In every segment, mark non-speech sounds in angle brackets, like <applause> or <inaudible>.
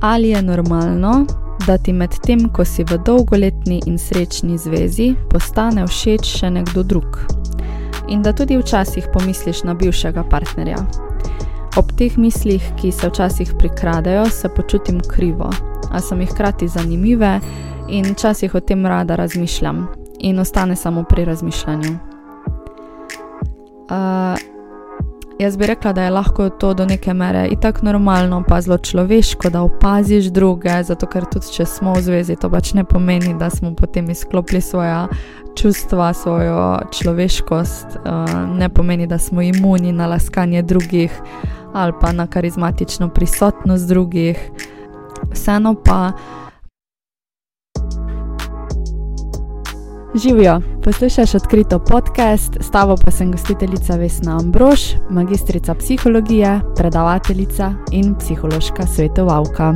Ali je normalno, da ti med tem, ko si v dolgoletni in srečni zvezi, postane všeč še nekdo drug? In da tudi včasih pomisliš na bivšega partnerja. Ob teh mislih, ki se včasih prikradejo, se počutim krivo, a so mi hkrati zanimive in včasih o tem rada razmišljam in ostane samo pri razmišljanju. Uh, Jaz bi rekla, da je lahko to do neke mere in tako normalno, pa zelo človeško, da opaziš druge, zato ker tudi če smo v zvezi, to pač ne pomeni, da smo potem izklopili svoja čustva, svojo človeškost, ne pomeni, da smo imuni na laskanje drugih ali pa na karizmatično prisotnost drugih. Vseeno pa. Živijo, poslušaj odkrito podcast, s tabo pa sem gostiteljica Vesna Ambrož, magistrica psihologije, predavateljica in psihološka svetovalka.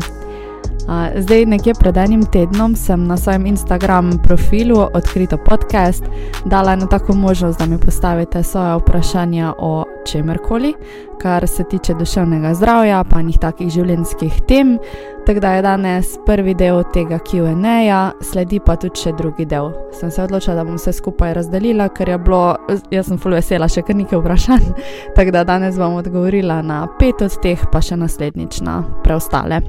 Zdaj, nekje pred enim tednom sem na svojem Instagram profilu Odkrito podcast dala eno tako možnost, da mi postavite svoje vprašanja o čemerkoli, kar se tiče duševnega zdravja, pa njih takih življenjskih tem. Tako da je danes prvi del tega QA, sledi pa tudi še drugi del. Sem se odločila, da bom vse skupaj razdelila, ker je bilo, jaz sem full vesela, še kar nekaj vprašanj. <laughs> Tako da danes bom odgovorila na pet od teh, pa še naslednjič na preostale.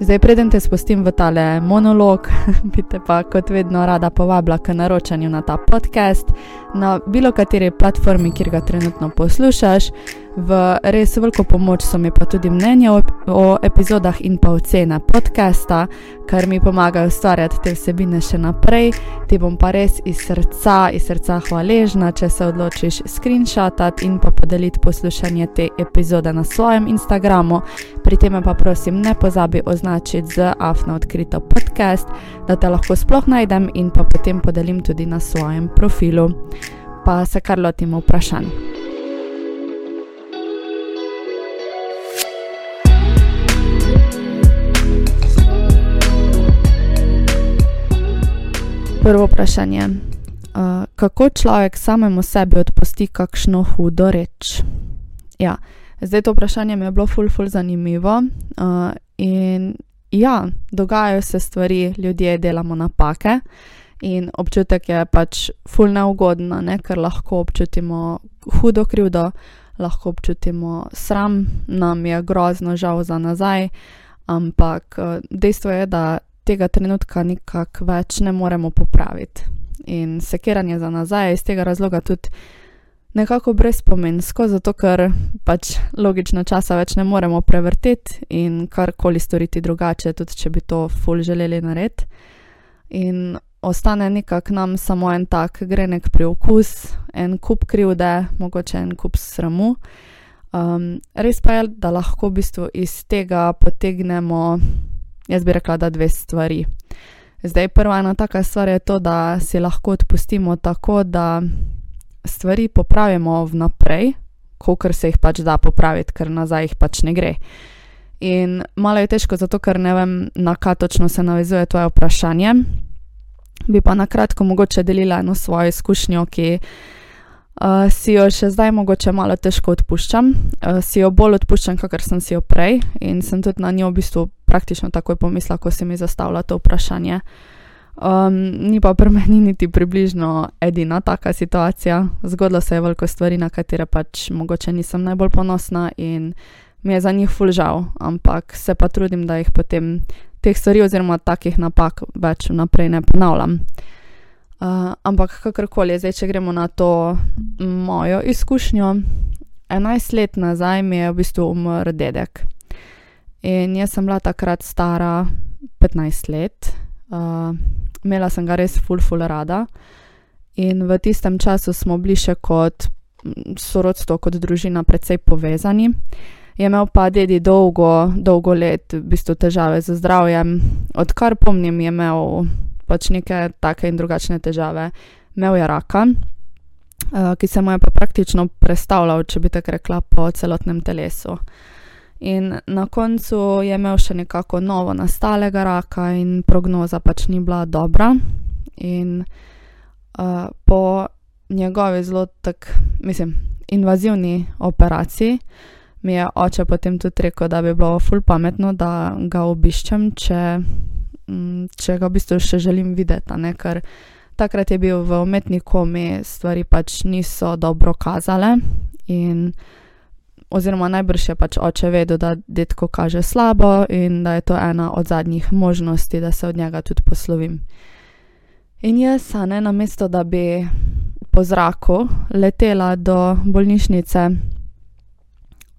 Zdaj, preden te spustim v tale monolog, <laughs> bi te pa kot vedno rada povabila k naročanju na ta podcast na bilo kateri platformi, kjer ga trenutno poslušaš. V res veliko pomoč so mi pa tudi mnenja o, o epizodah in pa ocene podcasta, kar mi pomaga ustvarjati te vsebine še naprej. Ti bom pa res iz srca, iz srca hvaležna, če se odločiš screenshotati in pa podeliti poslušanje te epizode na svojem Instagramu. Pri tem pa prosim, ne pozabi označiti z afno odkrito podcast, da te lahko sploh najdem in pa potem podelim tudi na svojem profilu. Pa se kar lotimo vprašanj. Prvo vprašanje. Uh, kako človek samemu sebi odpusti kakšno hudo reč? Ja, zdaj to vprašanje mi je bilo ful, ful zanimivo. Uh, in ja, dogajajo se stvari, ljudje delamo napake. In občutek je pač ful neugodno, ne? ker lahko občutimo hudo krivdo, lahko občutimo sram, nam je grozno žal za nazaj, ampak dejstvo je, da tega trenutka nikako več ne moremo popraviti. In sekiranje za nazaj je iz tega razloga tudi nekako brezpomensko, zato ker pač logično časa več ne moremo prevrteti in karkoli storiti drugače, tudi če bi to ful želeli narediti. In ostane nekako nam samo en tak grenek priokus, en kup krivde, mogoče en kup sramu. Um, res pa je, da lahko v bistvu iz tega potegnemo Jaz bi rekla, da dve stvari. Zdaj, prva ena taka stvar je to, da si lahko odpustimo tako, da stvari popravimo vnaprej, kolikor se jih pač da popraviti, ker nazaj jih pač ne gre. In malo je težko, zato ker ne vem, na kaj točno se navezuje tvoje vprašanje. Bi pa na kratko mogoče delila eno svojo izkušnjo, ki uh, si jo še zdaj mogoče malo težko odpuščam. Uh, si jo bolj odpuščam, kakor sem si jo prej in sem tudi na njo v bistvu praktično takoj pomislila, ko si mi zastavila to vprašanje. Um, ni pa pri <laughs> meni niti približno edina taka situacija. Zgodilo se je veliko stvari, na katere pač mogoče nisem najbolj ponosna in mi je za njih ful žal, ampak se pa trudim, da jih potem teh stvari oziroma takih napak več vnaprej ne ponavljam. Uh, ampak kakorkoli, zdaj, če gremo na to mojo izkušnjo, 11 let nazaj mi je v bistvu umrl dedek. In jaz sem bila takrat stara 15 let, uh, imela sem ga res ful, ful rada. In v tistem času smo bili še kot sorodstvo, kot družina, precej povezani. Je imel pa dedi dolgo, dolgo let v bistvu težave z zdravjem, odkar pomnim, je imel pač neke take in drugačne težave. Imel je raka, uh, ki se mu je pa praktično predstavljal, če bi tako rekla, po celotnem telesu. In na koncu je imel še nekako novo nastalega raka, in prognoza pač ni bila dobra. In uh, po njegovi zelo tak, mislim, invazivni operaciji mi je oče potem tudi rekel, da bi bilo ful pametno, da ga obiščem, če, če ga v bistvu še želim videti, ne, ker takrat je bil v umetni komi, stvari pač niso dobro kazale in oziroma najbrž je pač oče vedel, da detko kaže slabo in da je to ena od zadnjih možnosti, da se od njega tudi poslovim. In jaz, ne, namesto da bi po zraku letela do bolnišnice,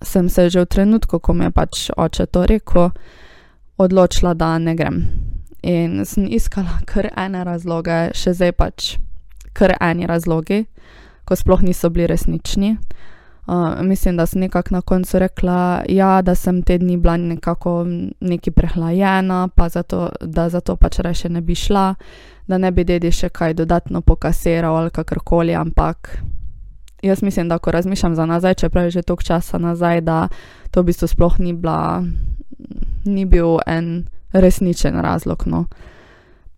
sem se že v trenutku, ko mi je pač oče to rekel, odločila, da ne grem. In sem iskala kar ene razloge, še zdaj pač kar eni razlogi, ko sploh niso bili resnični. Mislim, da sem nekako na koncu rekla, ja, da sem te dni bila nekako neki prehlajena, pa zato, da zato pač reče ne bi šla, da ne bi dedi še kaj dodatno pokasiral ali kakorkoli, ampak jaz mislim, da ko razmišljam za nazaj, čeprav je že toliko časa nazaj, da to v bistvu sploh ni bila, ni bil en resničen razlog, no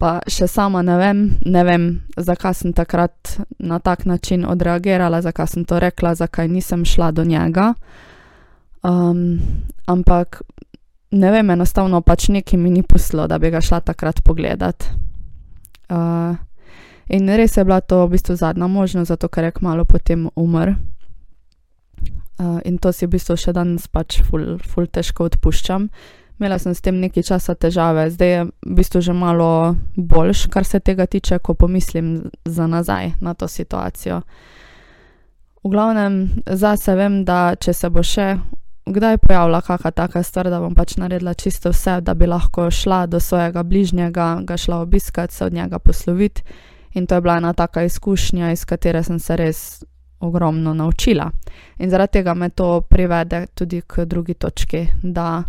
pa še sama ne vem, ne vem, zakaj sem takrat na tak način odreagirala, zakaj sem to rekla, zakaj nisem šla do njega. Um, ampak ne vem, enostavno pač nekaj mi ni poslo, da bi ga šla takrat pogledat. Uh, in res je bila to v bistvu zadnja možnost, zato ker je kmalo potem umrl. Uh, in to si v bistvu še danes pač ful, ful težko odpuščam. Imela sem s tem nekaj časa težave, zdaj je v bistvu že malo boljš, kar se tega tiče, ko pomislim za nazaj na to situacijo. V glavnem, zase vem, da če se bo še kdaj pojavila kakšna taka stvar, da bom pač naredila čisto vse, da bi lahko šla do svojega bližnjega, ga šla obiskati, se od njega posloviti. In to je bila ena taka izkušnja, iz katere sem se res ogromno naučila. In zaradi tega me to privede tudi k drugi točki, da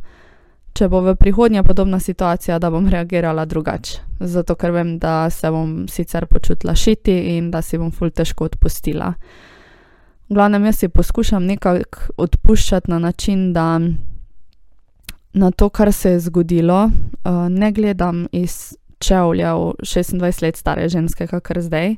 če bo v prihodnje podobna situacija, da bom reagirala drugače. Zato, ker vem, da se bom sicer počutila šiti in da si bom ful težko odpustila. V glavnem, jaz si poskušam nekako odpuščati na način, da na to, kar se je zgodilo, uh, ne gledam iz čevljev 26 let stare ženske, kakor zdaj.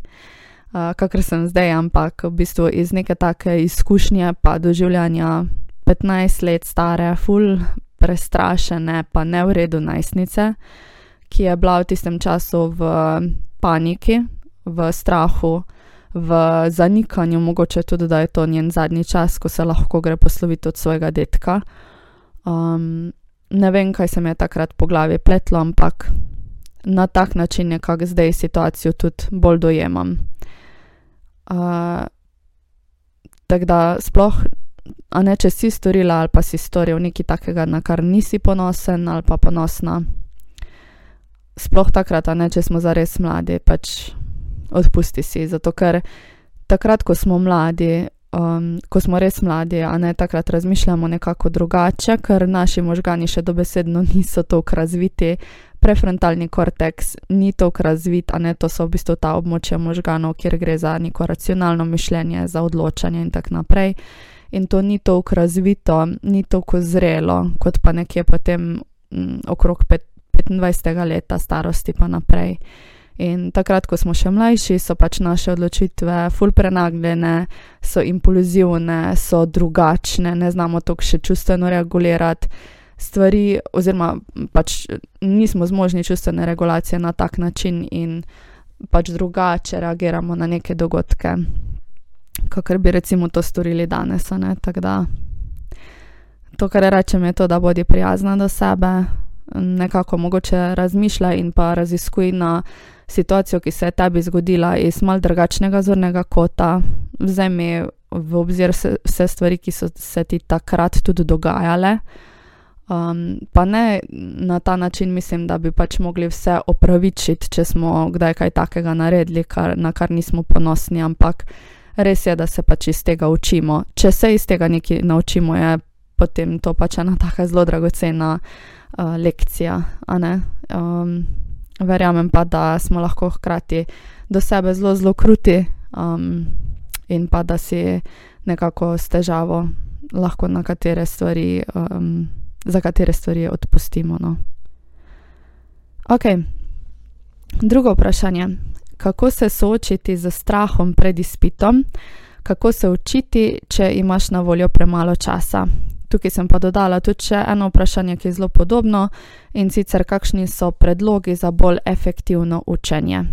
Uh, kakor sem zdaj, ampak v bistvu iz neke take izkušnje, pa doživljanja 15 let stare, full prestrašene, pa ne v redu najstnice, ki je bila v tistem času v paniki, v strahu, v zanikanju, mogoče tudi, da je to njen zadnji čas, ko se lahko gre posloviti od svojega detka. Um, ne vem, kaj se mi je takrat po glavi pletlo, ampak na tak način nekako zdaj situacijo tudi bolj dojemam. Uh, Tako da sploh a ne če si storila ali pa si storil nekaj takega, na kar nisi ponosen ali pa ponosna. Sploh takrat, a ne če smo zares mladi, pač odpusti si, zato ker takrat, ko smo mladi, um, ko smo res mladi, a ne takrat razmišljamo nekako drugače, ker naši možgani še dobesedno niso tako razviti. Prefrontalni korteks ni tako razvit, a ne to so v bistvu ta območja možganov, kjer gre za neko racionalno mišljenje, za odločanje in tako naprej in to ni toliko razvito, ni toliko zrelo, kot pa nekje potem m, mm, okrog pet, 25. leta starosti pa naprej. In takrat, ko smo še mlajši, so pač naše odločitve ful prenagljene, so impulzivne, so drugačne, ne znamo tako še čustveno regulirati stvari, oziroma pač nismo zmožni čustvene regulacije na tak način in pač drugače reagiramo na neke dogodke kot bi recimo to storili danes. Da, to, kar rečem, je to, da bodi prijazna do sebe, nekako mogoče razmišlja in pa raziskuj na situacijo, ki se je tebi zgodila iz mal drugačnega zornega kota, vzemi v obzir vse stvari, ki so se ti takrat tudi dogajale. Um, pa ne na ta način, mislim, da bi pač mogli vse opravičiti, če smo kdaj kaj takega naredili, kar, na kar nismo ponosni, ampak res je, da se pač iz tega učimo. Če se iz tega nekaj naučimo, je potem to pač ena tako zelo dragocena uh, lekcija. Um, verjamem pa, da smo lahko hkrati do sebe zelo, zelo kruti um, in pa da si nekako s težavo lahko na katere stvari, um, za katere stvari odpustimo. No. Ok, drugo vprašanje kako se soočiti z strahom pred izpitom, kako se učiti, če imaš na voljo premalo časa. tukaj sem pa dodala tudi še eno vprašanje, ki je zelo podobno in sicer kakšni so predlogi za bolj efektivno učenje.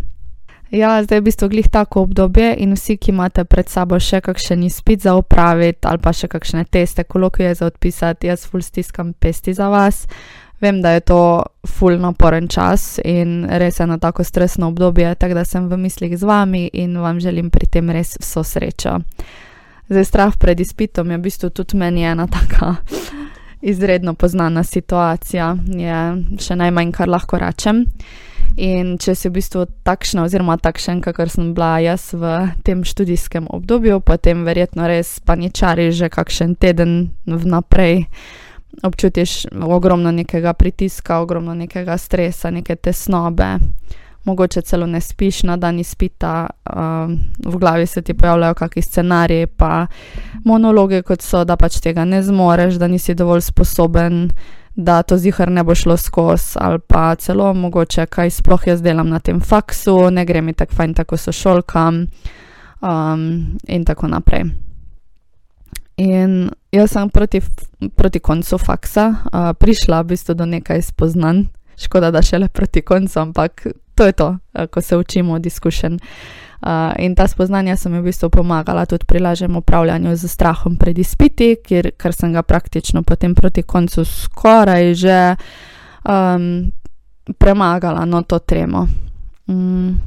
Ja, zdaj je v bistvu glih tako obdobje in vsi, ki imate pred sabo še kakšen izpit za opraviti ali pa še kakšne teste, kolokvije za odpisati, jaz ful stiskam pesti za vas. Vem, da je to ful naporen čas in res je na tako stresno obdobje, tako da sem v mislih z vami in vam želim pri tem res vso srečo. Zdaj, strah pred izpitom je v bistvu tudi meni ena taka <laughs> izredno poznana situacija, je še najmanj, kar lahko rečem. In če si v bistvu takšna, oziroma takšen, kakor sem bila jaz v tem študijskem obdobju, potem verjetno res paničari že kakšen teden vnaprej. Občutiš ogromno nekega pritiska, ogromno nekega stresa, neke tesnobe, mogoče celo ne spiš na dan izpita, um, v glavi se ti pojavljajo kakšni scenariji, pa monologe, kot so, da pač tega ne zmoreš, da nisi dovolj sposoben da to zihar ne bo šlo skozi, ali pa celo mogoče, kaj sploh jaz delam na tem faksu, ne gre mi tako fajn, tako so šolkam um, in tako naprej. In jaz sem proti, proti koncu faksa uh, prišla v bistvu do nekaj spoznanj, škoda, da šele proti koncu, ampak to je to, uh, ko se učimo od izkušenj. Uh, in ta spoznanja so mi v bistvu pomagala tudi pri lažjem upravljanju z strahom pred izpiti, kjer, ker sem ga praktično potem proti koncu skoraj že um, premagala, no to tremo. Um,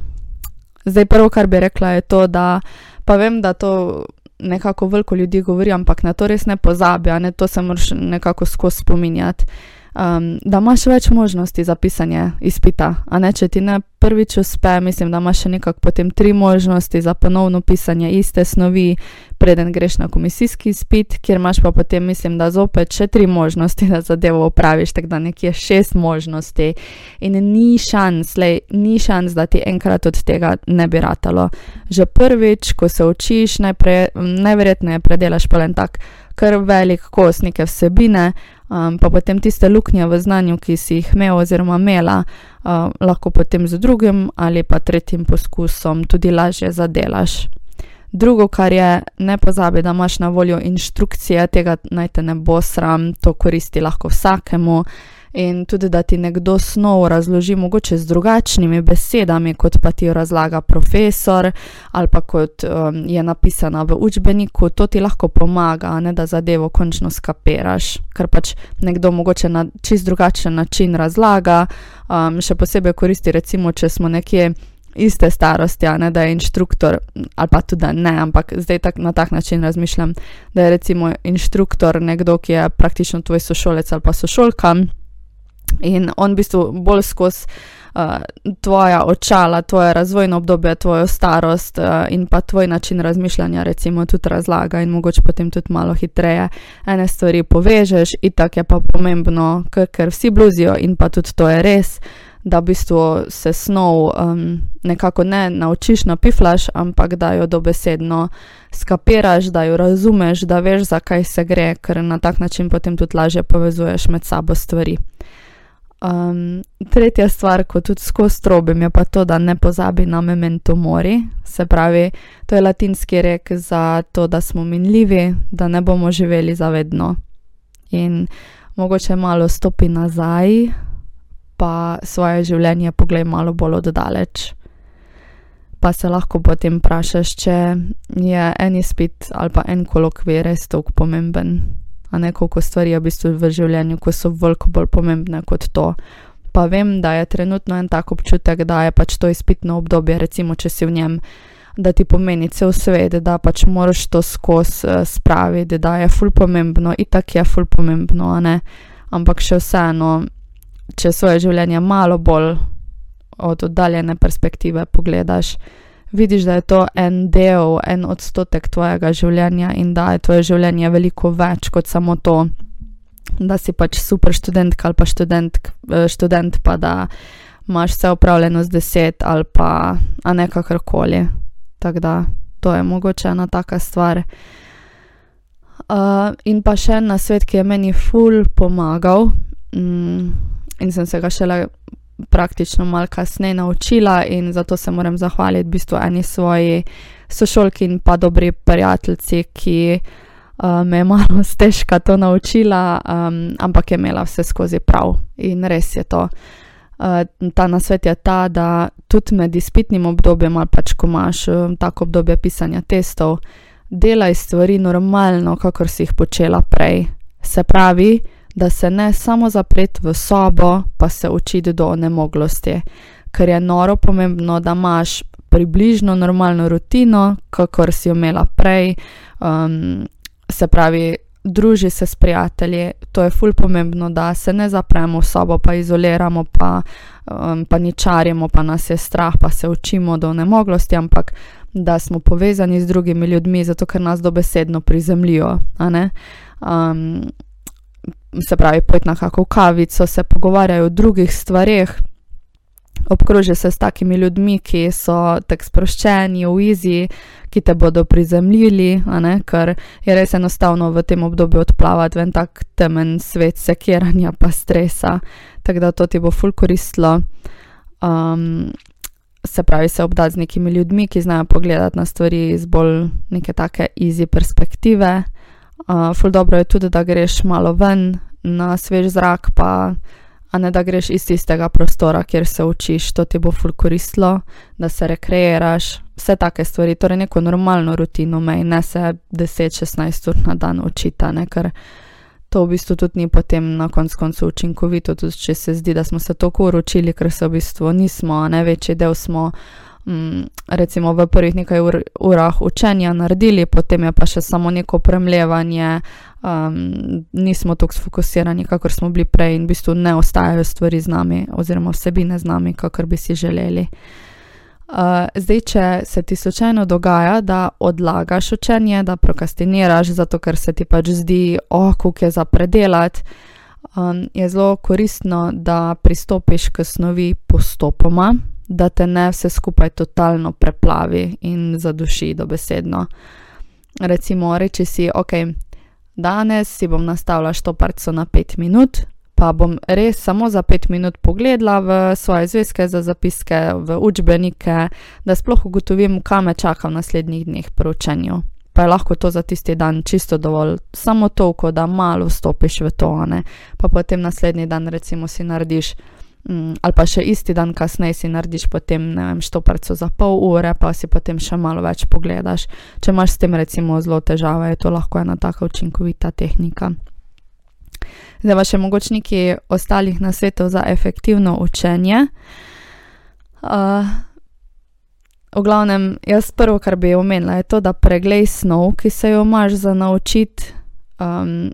zdaj, prvo, kar bi rekla, je to, da pa vem, da to nekako veliko ljudi govori, ampak na to res ne pozabi, ne? To se moraš nekako skozi spominjati um, da imaš več možnosti za pisanje izpita. Ne, če ti ne prvič uspe, mislim, da imaš še nekako potem tri možnosti za ponovno pisanje iste snovi, preden greš na komisijski izpit, kjer imaš pa potem, mislim, da zopet še tri možnosti, <laughs> da zadevo opraviš, tako da nekje šest možnosti. In ni šans, lej, ni šans, da ti enkrat od tega ne bi ratalo. Že prvič, ko se učiš, najprej, najverjetneje predelaš pa en tak kar velik kos neke vsebine, um, pa potem tiste luknje v znanju, ki si jih imel oziroma imela, uh, lahko potem z drugim ali pa tretjim poskusom tudi lažje zadelaš. Drugo, kar je, ne pozabi, da imaš na voljo inštrukcije, tega naj te ne bo sram, to koristi lahko vsakemu in tudi da ti nekdo snov razloži, mogoče z drugačnimi besedami, kot pa ti jo razlaga profesor ali pa kot um, je napisana v učbeniku, to ti lahko pomaga, ne, da zadevo končno skapiraš, ker pač nekdo mogoče na čist drugačen način razlaga. Um, še posebej koristi, recimo, če smo nekje. Iste starosti, ne, da je inštruktor, ali pa tudi ne, ampak zdaj tak, na tak način razmišljam, da je recimo inštruktor nekdo, ki je praktično tvoj sošolec ali pa sošolka. In on v bistvu bolj skozi uh, tvoja očala, tvoje razvojno obdobje, tvojo starost uh, in pa tvoj način razmišljanja, recimo, tudi razlaga in mogoče potem tudi malo hitreje ene stvari povežeš. In tako je pa pomembno, ker, ker vsi bluzijo in pa tudi to je res. Da v bistvu se snov um, nekako ne naučiš na piflaš, ampak da jo dobesedno skapiraš, da jo razumeš, da veš, zakaj se gre, ker na tak način potem tudi lažje povezuješ med sabo stvari. Um, tretja stvar, ko tudi skozi trobim, je pa to, da ne pozabi na memento mori. Se pravi, to je latinski rek za to, da smo minljivi, da ne bomo živeli zavedno. In mogoče malo stopi nazaj, pa svoje življenje poglej malo bolj oddaleč. Pa se lahko potem vprašaš, če je en izpit ali pa en kolokvij res tako pomemben a ne koliko stvari je v bistvu v življenju, ko so veliko bolj pomembne kot to. Pa vem, da je trenutno en tak občutek, da je pač to izpitno obdobje, recimo, če si v njem, da ti pomeni cel svet, da pač moraš to skozi uh, spraviti, da je ful pomembno, itak je ful pomembno, a ne. Ampak še vseeno, če svoje življenje malo bolj od oddaljene perspektive pogledaš, vidiš, da je to en del, en odstotek tvojega življenja in da je tvoje življenje veliko več kot samo to, da si pač super študentka ali pa študent, eh, študent, pa da imaš vse upravljeno z deset ali pa ne kakorkoli. Tako da to je mogoče ena taka stvar. Uh, in pa še en svet, ki je meni ful pomagal, mm, in sem se ga šele praktično malo kasneje naučila in zato se moram zahvaliti v bistvu eni svoji sošolki in pa dobri prijateljici, ki uh, me je malo <laughs> stežka to naučila, um, ampak je imela vse skozi prav in res je to. Uh, ta nasvet je ta, da tudi med izpitnim obdobjem, ali pač ko imaš tako obdobje pisanja testov, delaj stvari normalno, kakor si jih počela prej. Se pravi, da se ne samo zapreti v sobo, pa se učiti do onemoglosti, ker je noro pomembno, da imaš približno normalno rutino, kakor si imela prej. Um, se pravi, druži se s prijatelji, to je ful pomembno, da se ne zapremo v sobo, pa izoliramo, pa, um, pa ničarjemo, pa nas je strah, pa se učimo do nemoglosti, ampak da smo povezani z drugimi ljudmi, zato ker nas dobesedno prizemljijo. Um, se pravi, pojdi na kakšno kavico, se pogovarjajo o drugih stvarih obkroži se s takimi ljudmi, ki so tako sproščeni, v izi, ki te bodo prizemljili, ker je res enostavno v tem obdobju odplavati v en tak temen svet sekiranja pa stresa. Tako da to ti bo ful koristilo. Um, se pravi, se obdati z nekimi ljudmi, ki znajo pogledati na stvari iz bolj neke take izi perspektive. Ful dobro je tudi, da greš malo ven na svež zrak, pa a ne da greš iz istega prostora, kjer se učiš, to ti bo ful koristilo, da se rekreiraš, vse take stvari, torej neko normalno rutino mej, ne se 10-16 ur na dan učita, ne, ker to v bistvu tudi ni potem na konc koncu učinkovito, tudi če se zdi, da smo se toliko uročili, ker se v bistvu nismo, ne večji del smo. Mm, recimo v prvih nekaj ur, urah učenja naredili, potem je pa še samo neko premljevanje, um, nismo tako sfokusirani, kakor smo bili prej, in v bistvu ne ostajajo stvari z nami, oziroma vsebine z nami, kakor bi si želeli. Uh, zdaj, če se ti slučajno dogaja, da odlagaš učenje, da prokrastiniraš, zato ker se ti pač zdi, oh, kako je za predelati, um, je zelo koristno, da pristopiš k snovi postopoma da te ne vse skupaj totalno preplavi in zaduši dobesedno. Recimo, reči si, ok, danes si bom nastavila štoparco na 5 minut, pa bom res samo za 5 minut pogledala v svoje zvezke za zapiske, v učbenike, da sploh ugotovim, kam me čaka v naslednjih dneh pri učenju. Pa je lahko to za tisti dan čisto dovolj, samo toliko, da malo vstopiš v to, ne? pa potem naslednji dan, recimo, si narediš ali pa še isti dan kasneje si narediš potem, ne vem, štoparco za pol ure, pa si potem še malo več pogledaš. Če imaš s tem recimo zelo težave, je to lahko ena taka učinkovita tehnika. Zdaj pa še mogoče nekaj ostalih nasvetov za efektivno učenje. Uh, v glavnem, jaz prvo, kar bi omenila, je to, da preglej snov, ki se jo imaš za naučiti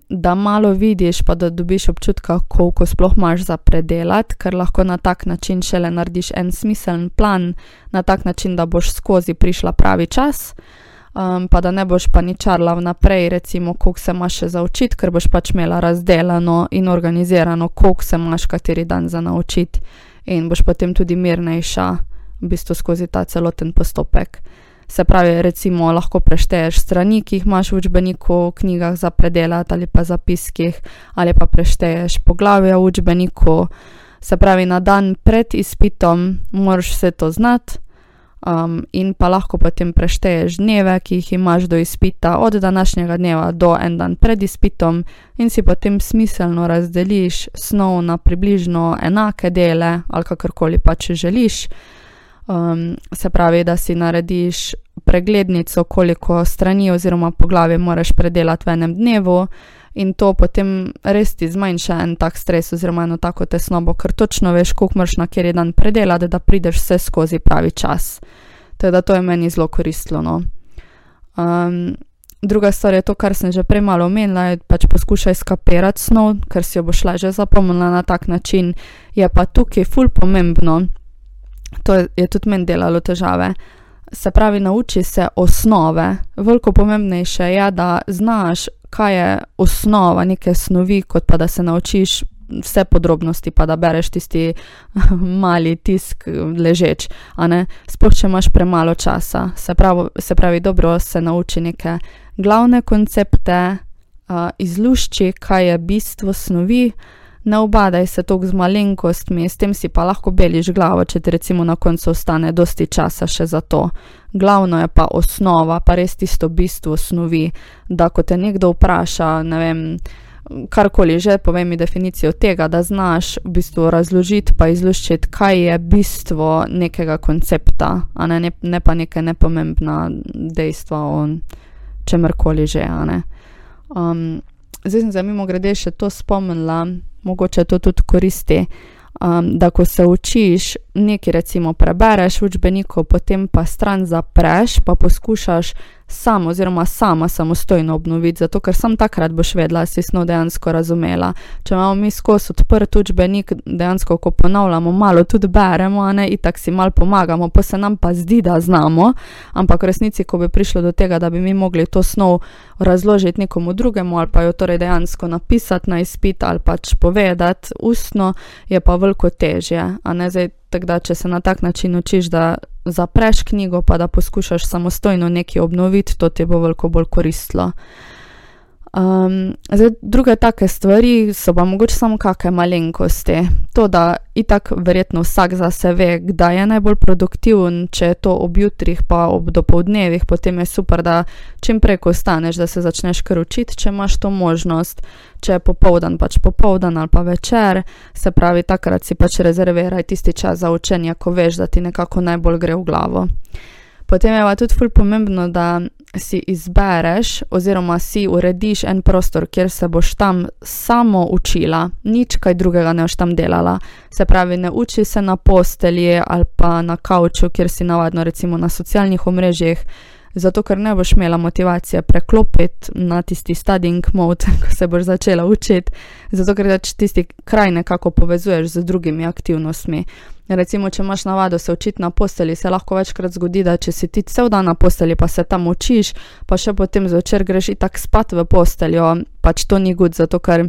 da malo vidiš, pa da dobiš občutka, koliko sploh imaš za predelati, ker lahko na tak način šele narediš en smiseln plan, na tak način, da boš skozi prišla pravi čas. Um, pa da ne boš pa ničarla vnaprej, recimo, koliko se imaš še za učiti, ker boš pač imela razdeljeno in organizirano, koliko se imaš kateri dan za naučiti, in boš potem tudi mirnejša, v bistvu skozi ta celoten postopek. Se pravi, recimo, lahko prešteješ strani, ki jih imaš v učbeniku, v knjigah za predelati ali pa zapiskih, ali pa prešteješ poglavje v učbeniku. Se pravi, na dan pred izpitom moraš vse to znati, um, in pa lahko potem prešteješ dneve, ki jih imaš do izpita, od današnjega dneva do en dan pred izpitom, in si potem smiselno razdeliš snov na približno enake dele, ali kakorkoli pa če želiš. Um, se pravi, da si narediš preglednico, koliko strani oziroma poglavje moraš predelati v enem dnevu, in to potem res ti zmanjša en tak stres oziroma eno tako tesnobo, ker točno veš, koliko moraš na kjer dan predelati, da prideš vse skozi pravi čas. Teda to je meni zelo koristilo. No. Um, druga stvar je to, kar sem že prej malo omenila, je pač poskušaj skapirati snov, ker si jo boš lažje zapomnila na tak način. Je pa tukaj ful pomembno, to je, je tudi meni delalo težave. Se pravi, nauči se osnove. Veliko pomembnejše je, da znaš, kaj je osnova neke snovi, kot pa da se naučiš vse podrobnosti, pa da bereš tisti <laughs> mali tisk ležeč. Sploh, če imaš premalo časa. Se pravi, se pravi, dobro se nauči neke glavne koncepte, uh, izlušči, kaj je bistvo snovi ne obadaj se toliko z malenkostmi, s tem si pa lahko beliš glavo, če ti recimo na koncu ostane dosti časa še za to. Glavno je pa osnova, pa res tisto bistvo osnovi, da ko te nekdo vpraša, ne vem, karkoli že, povej mi definicijo tega, da znaš v bistvu razložiti pa izluščiti, kaj je bistvo nekega koncepta, a ne, ne, ne pa neke nepomembna dejstva o čemrkoli že, a ne. Um, zdaj sem za mimo grede še to spomnila, mogoče to tudi koristi. Um, da, ko se učiš, nekaj recimo prebereš v učbeniku, potem pa stran zapreš, pa poskušaš sam oziroma sama samostojno obnoviti, zato ker sam takrat boš vedela, si snov dejansko razumela. Če imamo mi skozi odprt učbenik, dejansko, ko ponavljamo, malo tudi beremo, a ne itak si malo pomagamo, pa se nam pa zdi, da znamo, ampak v resnici, ko bi prišlo do tega, da bi mi mogli to snov razložiti nekomu drugemu ali pa jo torej dejansko napisati na izpit ali pač povedati ustno, je pa veliko težje, a ne zdaj. Tako da, če se na tak način učiš, da zapreš knjigo, pa da poskušaš samostojno nekaj obnoviti, to ti bo veliko bolj koristilo. Um, zdaj, druge take stvari so pa mogoče samo kakšne malenkosti. To, da itak verjetno vsak zase ve, kdaj je najbolj produktiven, če je to ob jutrih, pa ob dopolednevih, potem je super, da čim prej ostaneš, da se začneš kar učiti, če imaš to možnost, če je popoldan, pač popoldan ali pa večer, se pravi, takrat si pač rezerviraj tisti čas za učenje, ko veš, da ti nekako najbolj gre v glavo. Potem je pa tudi ful pomembno, da si izbereš oziroma si urediš en prostor, kjer se boš tam samo učila, nič kaj drugega ne boš tam delala. Se pravi, ne uči se na postelji ali pa na kavču, kjer si navadno recimo na socialnih omrežjih, zato ker ne boš imela motivacije preklopiti na tisti studying mode, <laughs> ko se boš začela učiti, zato ker pač tisti kraj nekako povezuješ z drugimi aktivnostmi. Recimo, če imaš navado se učiti na posteli, se lahko večkrat zgodi, da če si ti cel dan na posteli, pa se tam učiš, pa še potem zvečer greš tako spat v posteljo, pač to ni gud, zato ker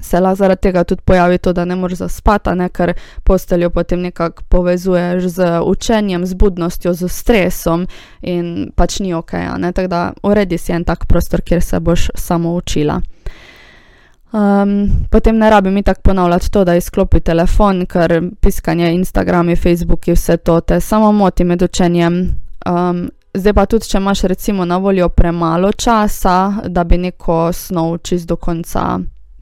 se lahko zaradi tega tudi pojavi to, da ne moreš zaspati, ne ker posteljo potem nekako povezuješ z učenjem, z budnostjo, z stresom in pač ni ok. Tako da uredi si en tak prostor, kjer se boš samo učila. Um, potem ne rabim tako ponavljati to, da izklopi telefon, ker piskanje Instagrami, Facebooki, vse to te samo moti med učenjem. Um, zdaj pa tudi, če imaš recimo na voljo premalo časa, da bi neko snov čist do konca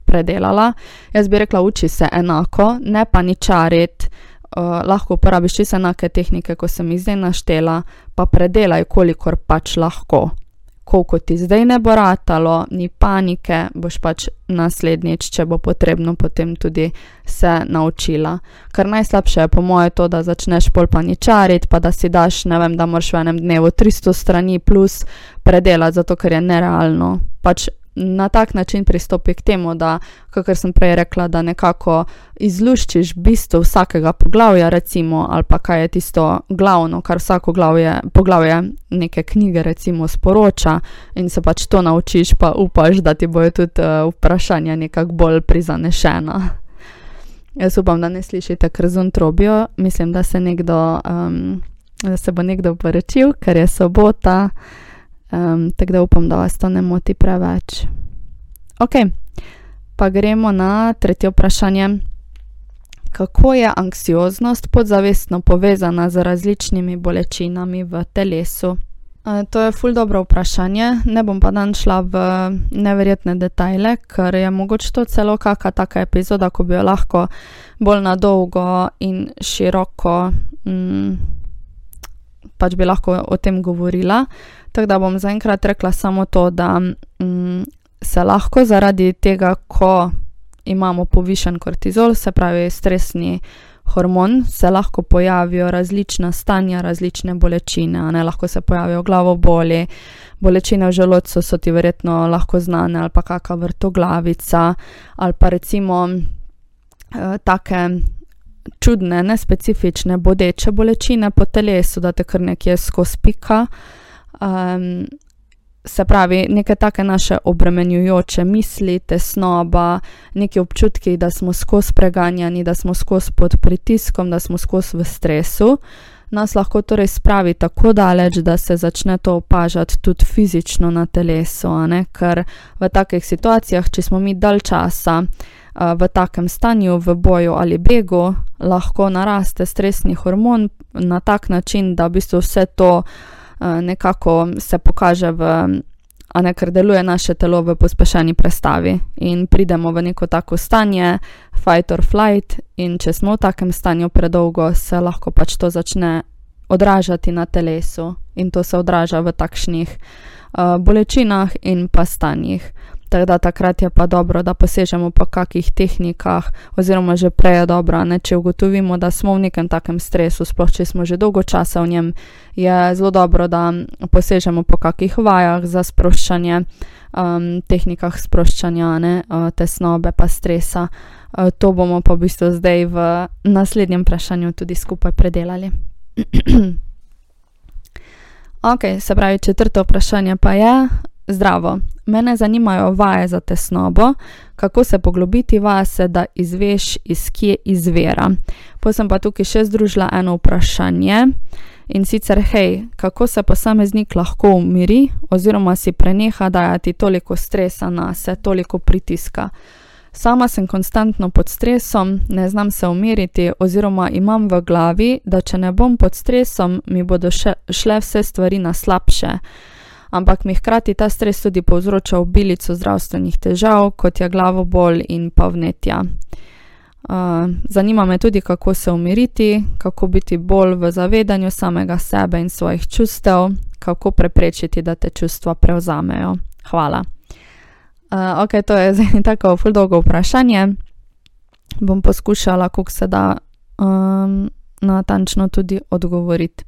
predelala, jaz bi rekla, uči se enako, ne pa ni čarit. Uh, lahko uporabiš čisto enake tehnike, kot sem jih zdaj naštela, pa predelaj, kolikor pač lahko koliko ti zdaj ne bo ratalo, ni panike, boš pač naslednjič, če bo potrebno, potem tudi se naučila. Kar najslabše je po moje to, da začneš pol paničariti, pa da si daš, ne vem, da moraš v enem dnevu 300 strani plus predelati, zato ker je nerealno. Pač na tak način pristopi k temu, da, kot sem prej rekla, da nekako izluščiš bistvo vsakega poglavja, recimo, ali pa kaj je tisto glavno, kar vsako glavje, poglavje neke knjige, recimo, sporoča, in se pač to naučiš, pa upaš, da ti bojo tudi uh, vprašanja nekako bolj prizanešena. Jaz upam, da ne slišite, ker zuntrobijo, mislim, da se, nekdo, um, da se bo nekdo poročil, ker je sobota. Um, tako da upam, da vas to ne moti preveč. Ok, pa gremo na tretje vprašanje. Kako je anksioznost podzavestno povezana z različnimi bolečinami v telesu? To je ful dobro vprašanje, ne bom pa dan šla v neverjetne detajle, ker je mogoče to celo kakšna taka epizoda, ko bi jo lahko bolj na dolgo in široko, um, pač bi lahko o tem govorila. Tako da bom zaenkrat rekla samo to, da mm, se lahko zaradi tega, ko imamo povišen kortizol, se pravi stresni hormon, se lahko pojavijo različna stanja, različne bolečine. Ne? Lahko se pojavijo glavoboli, bolečine v želodcu so ti verjetno lahko znane, ali pa kakšna vrtoglavica, ali pa recimo eh, take. Čudne, nespecifične, bodeče bolečine po telesu, da te kar nekje skozi pika. Um, se pravi, neke take naše obremenjujoče misli, tesnoba, neki občutki, da smo skozi preganjani, da smo skozi pod pritiskom, da smo skozi v stresu. Nas lahko torej spravi tako daleč, da se začne to opažati tudi fizično na telesu, ker v takih situacijah, če smo mi dalj časa uh, v takem stanju, v boju ali begu, lahko naraste stresni hormon na tak način, da v bistvu vse to uh, nekako se pokaže v a ne ker deluje naše telo v pospešeni prestavi in pridemo v neko tako stanje, fight or flight, in če smo v takem stanju predolgo, se lahko pač to začne odražati na telesu in to se odraža v takšnih uh, bolečinah in pa stanjih. Tako da takrat je pa dobro, da posežemo po kakih tehnikah, oziroma že prej je dobro, ne, če ugotovimo, da smo v nekem takem stresu, sploh če smo že dolgo časa v njem, je zelo dobro, da posežemo po kakih vajah za sproščanje, um, tehnikah sproščanja ne, uh, tesnobe pa stresa. Uh, to bomo pa v bistvu zdaj v naslednjem vprašanju tudi skupaj predelali. <clears throat> ok, se pravi, četrto vprašanje pa je. Zdravo, mene zanimajo vaje za tesnobo, kako se poglobiti vase, da izveš, iz kje izvira. Pa sem pa tukaj še združila eno vprašanje in sicer, hej, kako se posameznik lahko umiri, oziroma si preneha dajati toliko stresa na se, toliko pritiska. Sama sem konstantno pod stresom, ne znam se umiriti, oziroma imam v glavi, da če ne bom pod stresom, mi bodo še, šle vse stvari na slabše ampak mi hkrati ta stres tudi povzroča obilico zdravstvenih težav, kot je glavobol in pa vnetja. Uh, zanima me tudi, kako se umiriti, kako biti bolj v zavedanju samega sebe in svojih čustev, kako preprečiti, da te čustva prevzamejo. Hvala. Uh, ok, to je <laughs> zdaj tako fuldolgo vprašanje. Bom poskušala, kako se da um, natančno tudi odgovoriti.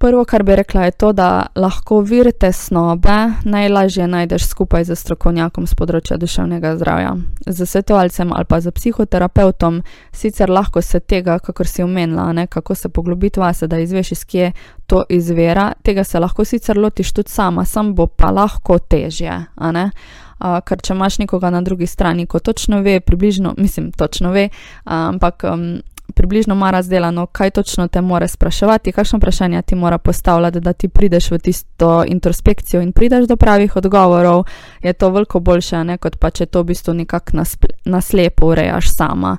Prvo, kar bi rekla, je to, da lahko vir tesnobe najlažje najdeš skupaj z strokovnjakom z področja duševnega zdravja. Z svetovalcem ali pa z psihoterapeutom, sicer lahko se tega, kakor si omenila, ne, kako se poglobiti vase, da izveš, iz kje to izvira, tega se lahko sicer lotiš tudi sama, sam bo pa lahko težje. Uh, ker če imaš nekoga na drugi strani, ko točno ve, približno, mislim, točno ve, uh, ampak. Um, približno ima razdeljeno, kaj točno te more spraševati, kakšno vprašanje ti mora postavljati, da ti prideš v tisto introspekcijo in prideš do pravih odgovorov, je to veliko boljše, ne, kot pa če to v bistvu nekako naslepo urejaš sama.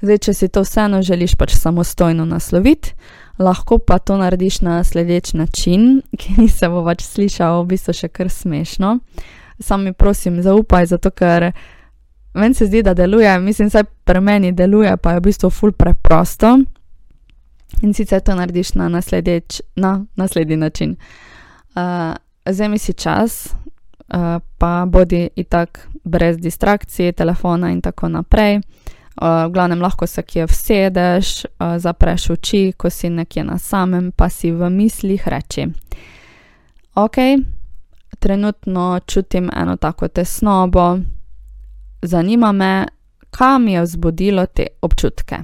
Zdaj, če si to vseeno želiš pač samostojno nasloviti, lahko pa to narediš na sledeč način, <laughs> ki se bo pač slišal v bistvu še kar smešno. Sam mi prosim, zaupaj, zato ker meni se zdi, da deluje, mislim, da pri meni deluje, pa je v bistvu ful preprosto. In sicer to narediš na, nasledeč, na naslednji način. Uh, Vzemi si čas, uh, pa bodi itak brez distrakcije, telefona in tako naprej. Uh, v glavnem lahko se kje vsedeš, uh, zapreš oči, ko si nekje na samem, pa si v mislih reči: Ok, trenutno čutim eno tako tesnobo, zanima me, kaj mi je vzbudilo te občutke.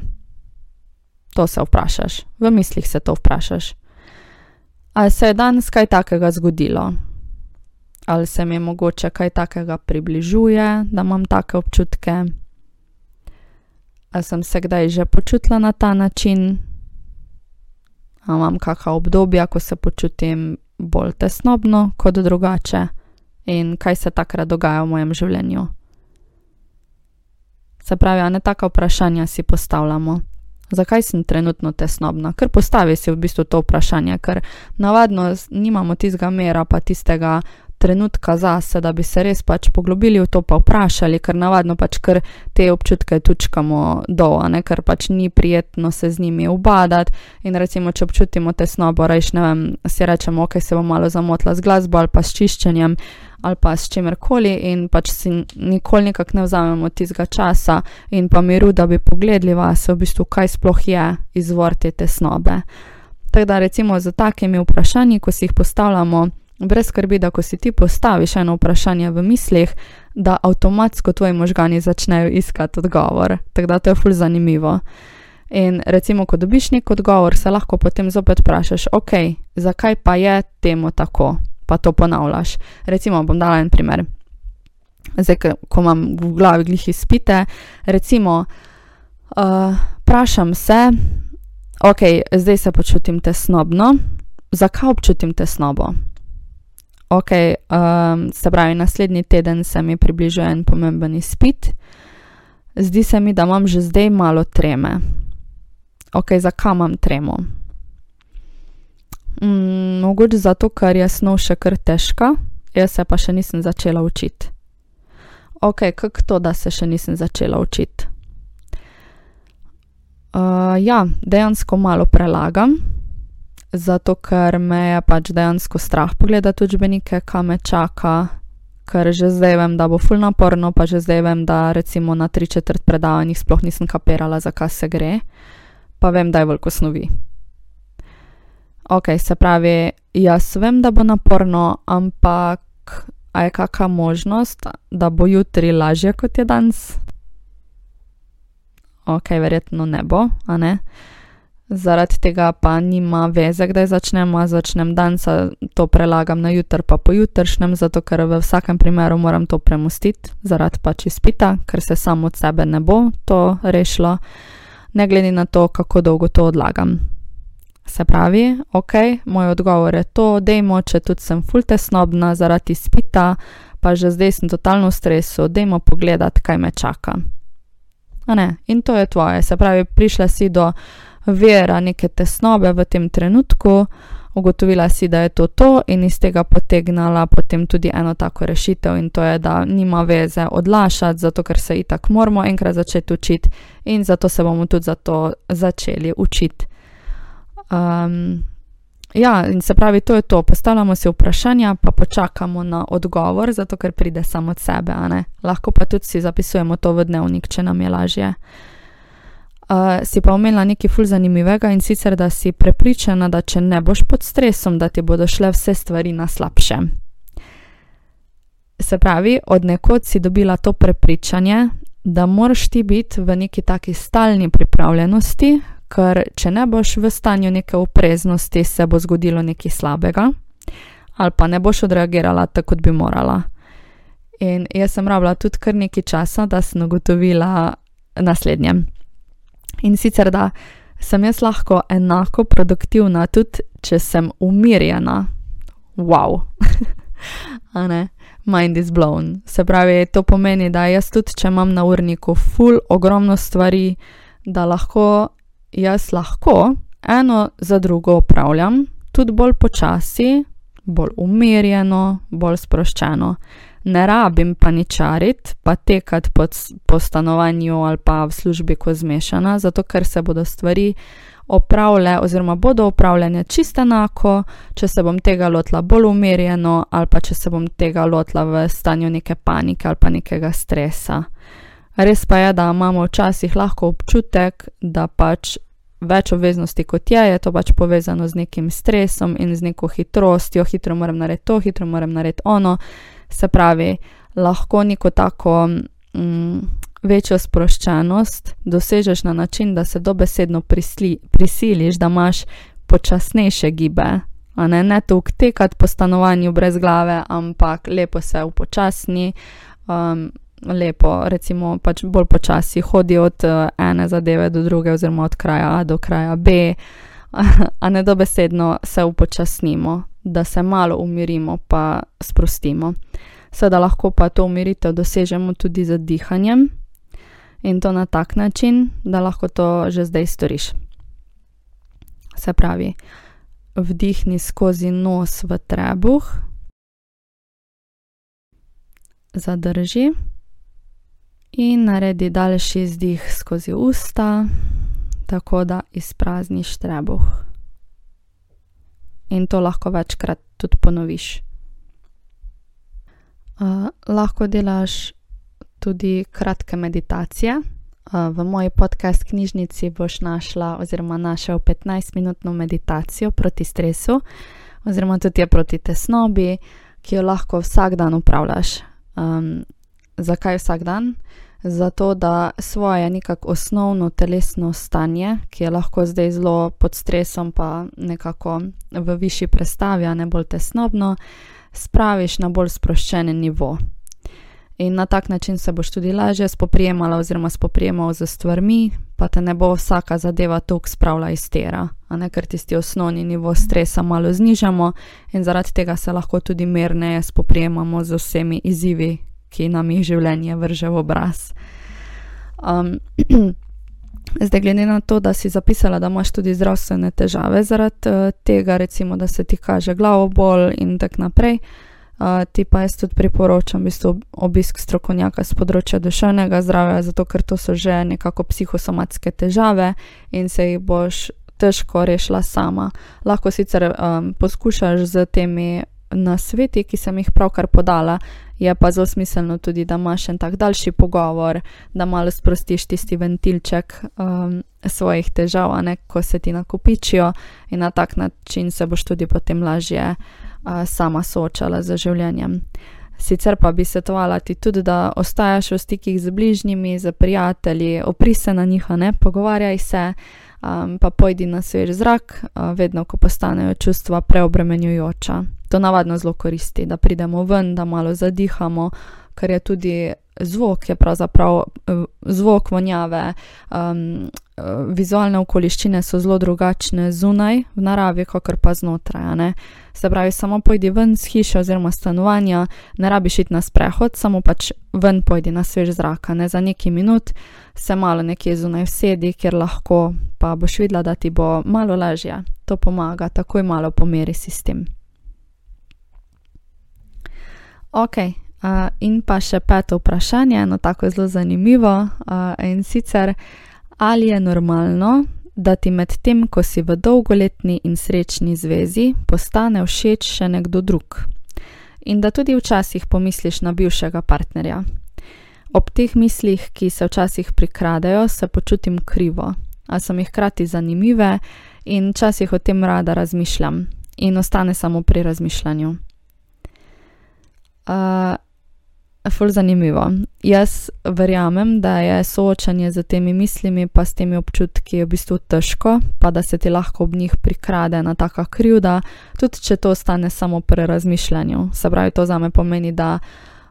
To se vprašaš, v mislih se to vprašaš. Ali se je danes kaj takega zgodilo? Ali se mi mogoče kaj takega približuje, da imam take občutke? Ali sem se kdaj že počutila na ta način? Ali imam kakšna obdobja, ko se počutim bolj tesnobno kot drugače? In kaj se takrat dogaja v mojem življenju? Se pravi, ne taka vprašanja si postavljamo. Zakaj sem trenutno tesnobna? Ker postavi si v bistvu to vprašanje, ker navadno nimamo tistega mera, pa tistega trenutka zase, da bi se res pač poglobili v to, pa vprašali, ker navadno pač kar te občutke tučkamo dol, ker pač ni prijetno se z njimi ubadati. In recimo, če občutimo tesnobo, rečemo, ne vem, si rečemo, ok, se bom malo zamotila z glasbo ali pa s čiščenjem ali pa s čimerkoli in pač si nikoli nekako ne vzamemo tistega časa in pa miru, da bi pogledali vas, v bistvu, kaj sploh je izvor te tesnobe. Tako da recimo z takimi vprašanji, ko si jih postavljamo, brez skrbi, da ko si ti postaviš eno vprašanje v mislih, da avtomatsko tvoji možgani začnejo iskati odgovor. Tako da to je ful zanimivo. In recimo, ko dobiš nek odgovor, se lahko potem zopet vprašaš, ok, zakaj pa je temu tako? Pa to ponavljaš. Recimo, bom dala en primer. Zdaj, ko imam v glavi glih izpite, recimo, uh, vprašam se, ok, zdaj se počutim tesnobno. Zakaj občutim tesnobo? Ok, um, se pravi, naslednji teden se mi približuje en pomemben izpit. Zdi se mi, da imam že zdaj malo treme. Ok, zakaj imam tremo? Mm, mogoče zato, ker je snov še kar težka, jaz se pa še nisem začela učiti. Ok, kako to, da se še nisem začela učiti? Uh, ja, dejansko malo prelagam, zato ker me je pač dejansko strah pogledati učbenike, kam me čaka, ker že zdaj vem, da bo ful naporno, pa že zdaj vem, da recimo na tri četrt predavanjih sploh nisem kapirala, zakaj se gre, pa vem, da je veliko snovi. Ok, se pravi, jaz vem, da bo naporno, ampak a je kakšna možnost, da bo jutri lažje kot je danes? Ok, verjetno ne bo, a ne. Zaradi tega pa nima veze, kdaj začnem, a začnem danes, to prelagam na jutr, pa pojutrišnjem, zato ker v vsakem primeru moram to premustiti, zaradi pač izpita, ker se samo od sebe ne bo to rešilo, ne glede na to, kako dolgo to odlagam. Se pravi, ok, moj odgovor je to, dejmo, če tudi sem ful tesnobna zaradi izpita, pa že zdaj sem totalno v stresu, dejmo pogledati, kaj me čaka. In to je tvoje, se pravi, prišla si do vera neke tesnobe v tem trenutku, ugotovila si, da je to to, in iz tega potegnala potem tudi eno tako rešitev, in to je, da nima veze odlašati, zato ker se itak moramo enkrat začeti učiti, in zato se bomo tudi zato začeli učiti. Um, ja, in se pravi, to je to. Postavljamo si vprašanja, pa počakamo na odgovor, zato ker pride samo od sebe. Lahko pa tudi si zapisujemo to v dnevnik, če nam je lažje. Uh, si pa omenila nekaj ful zanimivega in sicer, da si prepričana, da če ne boš pod stresom, da ti bodo šle vse stvari na slabše. Se pravi, od nekod si dobila to prepričanje, da moraš ti biti v neki taki stalni pripravljenosti, ker če ne boš v stanju neke opreznosti, se bo zgodilo nekaj slabega, ali pa ne boš odreagirala tako, kot bi morala. In jaz sem rabila tudi kar nekaj časa, da sem ugotovila naslednje. In sicer, da sem jaz lahko enako produktivna, tudi če sem umirjena. Wow. <laughs> A ne? Mind is blown. Se pravi, to pomeni, da jaz tudi, če imam na urniku full ogromno stvari, da lahko jaz lahko eno za drugo upravljam, tudi bolj počasi, bolj umirjeno, bolj sproščeno. Ne rabim paničariti, pa tekati po, po stanovanju ali pa v službi, ko zmešana, zato ker se bodo stvari opravljale, oziroma bodo opravljene čisto enako, če se bom tega lotila bolj umirjeno, ali pa če se bom tega lotila v stanju neke panike ali pa nekega stresa. Res pa je, da imamo včasih lahko občutek, da pač več obveznosti kot je, je to pač povezano z nekim stresom in z neko hitrostjo, hitro moram narediti to, hitro moram narediti ono. Se pravi, lahko neko tako mm, večjo sproščenost dosežeš na način, da se dobesedno prisli, prisiliš, da imaš počasnejše gibe. Ne, ne tuk tekati po stanovanju brez glave, ampak lepo se upočasni. Um, lepo, recimo, pač bolj počasi hodi od uh, ene zadeve do druge, oziroma od kraja A do kraja B, <laughs> a ne dobesedno se upočasnimo, da se malo umirimo, pa sprostimo. Seveda lahko pa to umiritev dosežemo tudi z dihanjem in to na tak način, da lahko to že zdaj storiš. Se pravi, vdihni skozi nos v trebuh, zadrži in naredi daljši izdih skozi usta, tako da izprazniš trebuh. In to lahko večkrat tudi ponoviš. Uh, lahko delaš tudi kratke meditacije. Uh, v moji podcast knjižnici boš našla, oziroma našel 15-minutno meditacijo proti stresu, oziroma tudi je proti tesnobi, ki jo lahko vsak dan upravljaš. Um, zakaj vsak dan? Zato da svoje nekako osnovno telesno stanje, ki je lahko zdaj zelo pod stresom, pa nekako v višji prestavi, a ne bolj tesnobno, spraviš na bolj sproščen nivo. In na tak način se boš tudi lažje spoprijemala oziroma spoprijemal z stvarmi, pa te ne bo vsaka zadeva tukaj spravila iz tera, a ne ker tisti osnovni nivo stresa malo znižamo in zaradi tega se lahko tudi mirneje spoprijemamo z vsemi izzivi, ki nam jih življenje vrže v obraz. Um, <clears throat> zdaj, glede na to, da si zapisala, da imaš tudi zdravstvene težave zaradi uh, tega, recimo, da se ti kaže glavobol in tako naprej. Uh, ti pa jaz tudi priporočam v bistvu obisk strokovnjaka z področja duševnega zdravja, zato ker to so že nekako psihosomatske težave in se jih boš težko rešila sama. Lahko sicer um, poskušaš z temi nasveti, ki sem jih pravkar podala, je pa zelo smiselno tudi, da imaš en tak daljši pogovor, da malo sprostiš tisti ventilček um, svojih težav, ne, ko se ti nakopičijo in na tak način se boš tudi potem lažje sama soočala z življenjem. Sicer pa bi svetovala ti tudi, da ostajaš v stikih z bližnjimi, z prijatelji, opri se na njih, ne pogovarjaj se, um, pa pojdi na svež zrak, uh, vedno, ko postanejo čustva preobremenjujoča. To navadno zelo koristi, da pridemo ven, da malo zadihamo, ker je tudi zvok, je pravzaprav zvok vonjave, um, vizualne okoliščine so zelo drugačne zunaj v naravi, kot pa znotraj. Se pravi, samo pojdi ven z hiše oziroma stanovanja, ne rabiš iti na sprehod, samo pač ven pojdi na svež zrak, ne za neki minut, se malo nekje zunaj sedi, kjer lahko pa boš videla, da ti bo malo lažje. To pomaga, takoj malo pomeri sistem. Ok, uh, in pa še peto vprašanje, no tako zelo zanimivo uh, in sicer ali je normalno, da ti med tem, ko si v dolgoletni in srečni zvezi, postane všeč še nekdo drug. In da tudi včasih pomisliš na bivšega partnerja. Ob teh mislih, ki se včasih prikradejo, se počutim krivo, a so mi hkrati zanimive in včasih o tem rada razmišljam in ostane samo pri razmišljanju. Uh, Ful zanimivo. Jaz verjamem, da je soočanje z temi mislimi, pa s temi občutki v bistvu težko, pa da se ti lahko ob njih prikrade ena taka krivda, tudi če to ostane samo pri razmišljanju. Se pravi, to za me pomeni, da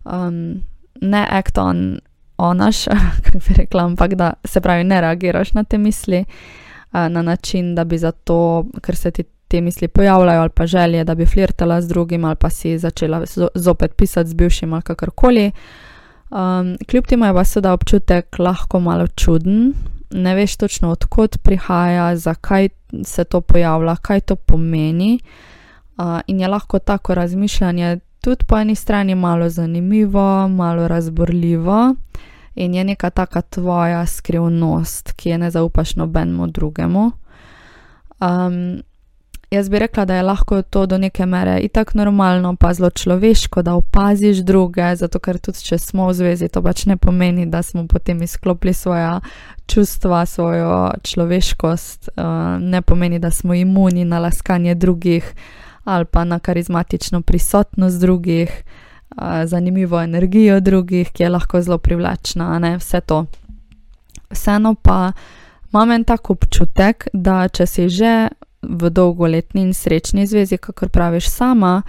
um, ne act on onaš, <laughs> kako bi rekla, ampak da se pravi, ne reagiraš na te misli uh, na način, da bi zato, ker se ti te misli pojavljajo, ali pa želje, da bi flirtala z drugim, ali pa si začela zopet pisati z bivšim ali kakorkoli. Um, kljub temu je pa seveda občutek lahko malo čuden, ne veš točno odkot prihaja, zakaj se to pojavlja, kaj to pomeni. Uh, in je lahko tako razmišljanje tudi po eni strani malo zanimivo, malo razborljivo. In je neka taka tvoja skrivnost, ki je ne zaupaš nobenemu drugemu. Um, Jaz bi rekla, da je lahko to do neke mere itak normalno, pa zelo človeško, da opaziš druge, zato ker tudi če smo v zvezi, to pač ne pomeni, da smo potem izklopili svoja čustva, svojo človeškost, uh, ne pomeni, da smo imuni na laskanje drugih ali pa na karizmatično prisotnost drugih, uh, zanimivo energijo drugih, ki je lahko zelo privlačna, ne vse to. Vseeno pa imam en tak občutek, da če si že v dolgoletni in srečni zvezi, kakor praviš sama,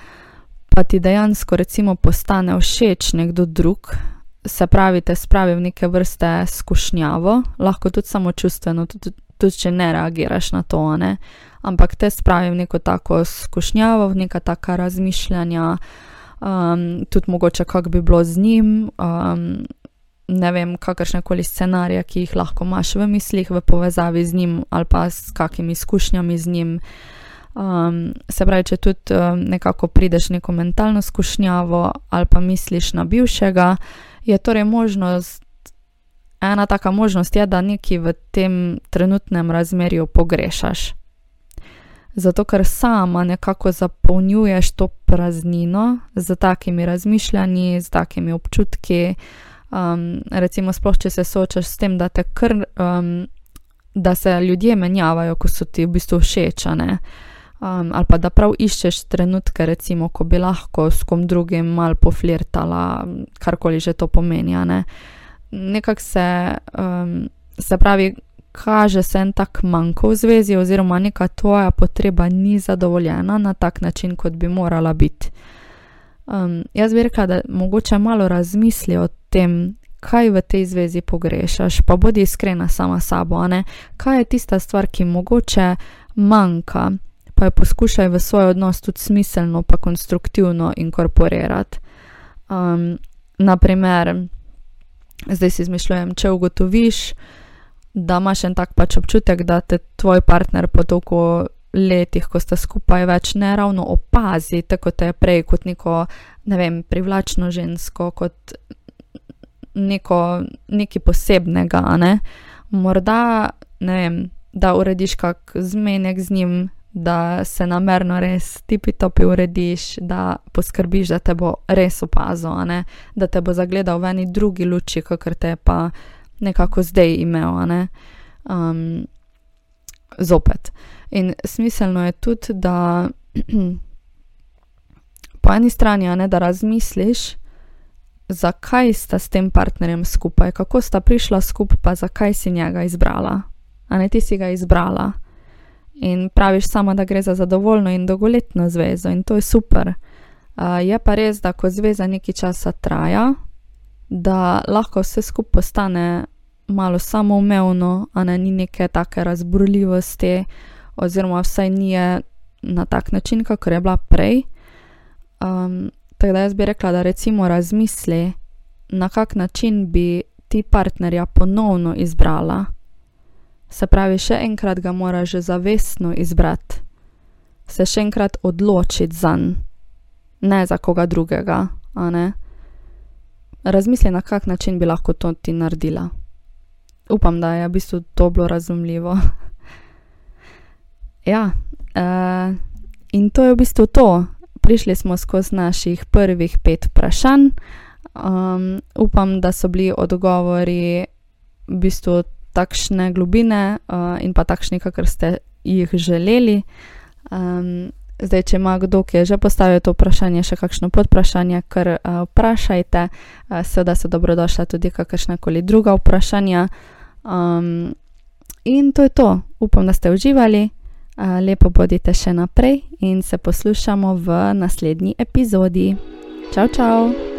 pa ti dejansko recimo postane všeč nekdo drug, se pravi, te spravi v neke vrste skušnjavo, lahko tudi samo čustveno, tudi, tudi če ne reagiraš na to, ne? ampak te spravi v neko tako skušnjavo, v neka taka razmišljanja, um, tudi mogoče, kako bi bilo z njim. Um, ne vem, kakršne koli scenarije, ki jih lahko imaš v mislih, v povezavi z njim ali pa s kakimi izkušnjami z njim. Um, se pravi, če tudi um, nekako prideš neko mentalno skušnjavo ali pa misliš na bivšega, je torej možnost, ena taka možnost je, da nekaj v tem trenutnem razmerju pogrešaš. Zato, ker sama nekako zapolnjuješ to praznino z takimi razmišljanji, z takimi občutki. Um, recimo, sploh če se soočaš s tem, da, kr, um, da se ljudje menjavajo, ko so ti v bistvu všečane. Um, ali pa da prav iščeš trenutke, recimo, ko bi lahko s kom drugim mal poflirtala, karkoli že to pomeni. Ne? Nekako se, um, se pravi, kaže se en tak manjko v zvezi, oziroma neka tvoja potreba ni zadovoljena na tak način, kot bi morala biti. Um, jaz bi rekla, da mogoče malo razmisli o tem, kaj v tej zvezi pogrešaš, pa bodi iskrena sama sabo. Kaj je tista stvar, ki mogoče manjka, pa jo poskušaj v svoj odnos tudi smiselno, pa konstruktivno inkorporirati. Um, naprimer, zdaj si izmišljujem, če ugotoviš, da imaš en tak pač občutek, da te tvoj partner po toliko letih, ko sta skupaj, več ne ravno opazi, tako te je prej kot neko, ne vem, privlačno žensko, kot neko, nekaj posebnega. Ne? Morda, ne vem, da urediš kak zmenek z njim, da se namerno res tipi topi urediš, da poskrbiš, da te bo res opazil, da te bo zagledal v eni drugi luči, kot te pa nekako zdaj imel. Um, zopet. In smiselno je tudi, da <clears throat> po eni strani, ne, da razmisliš, zakaj sta s tem partnerjem skupaj, kako sta prišla skupaj, pa zakaj si njega izbrala. A ne ti si ga izbrala. In praviš samo, da gre za zadovoljno in dolgoletno zvezo, in to je super. Uh, je pa res, da ko zveza nekaj časa traja, da lahko vse skupaj postane malo samoumevno, a ne ni neke take razburljivosti, oziroma vsaj ni na tak način, kot je bila prej. Um, tako da jaz bi rekla, da recimo razmisli, na kak način bi ti partnerja ponovno izbrala. Se pravi, še enkrat ga moraš že zavestno izbrati, se še enkrat odločiti za njega, ne za koga drugega. Razmisli, na kak način bi lahko to ti naredila. Upam, da je v bistvu to bilo razumljivo. <laughs> ja, uh, in to je v bistvu to. Prišli smo skozi naših prvih pet vprašanj. Um, upam, da so bili odgovori v bistvu takšne globine uh, in pa takšni, kakor ste jih želeli. Um, zdaj, če ima kdo, ki je že postavil to vprašanje, še kakšno podprašanje, kar uh, vprašajte. Uh, seveda so dobrodošla tudi kakršna koli druga vprašanja. Um, in to je to. Upam, da ste uživali. Uh, lepo bodite še naprej in se poslušamo v naslednji epizodi. Čau, čau!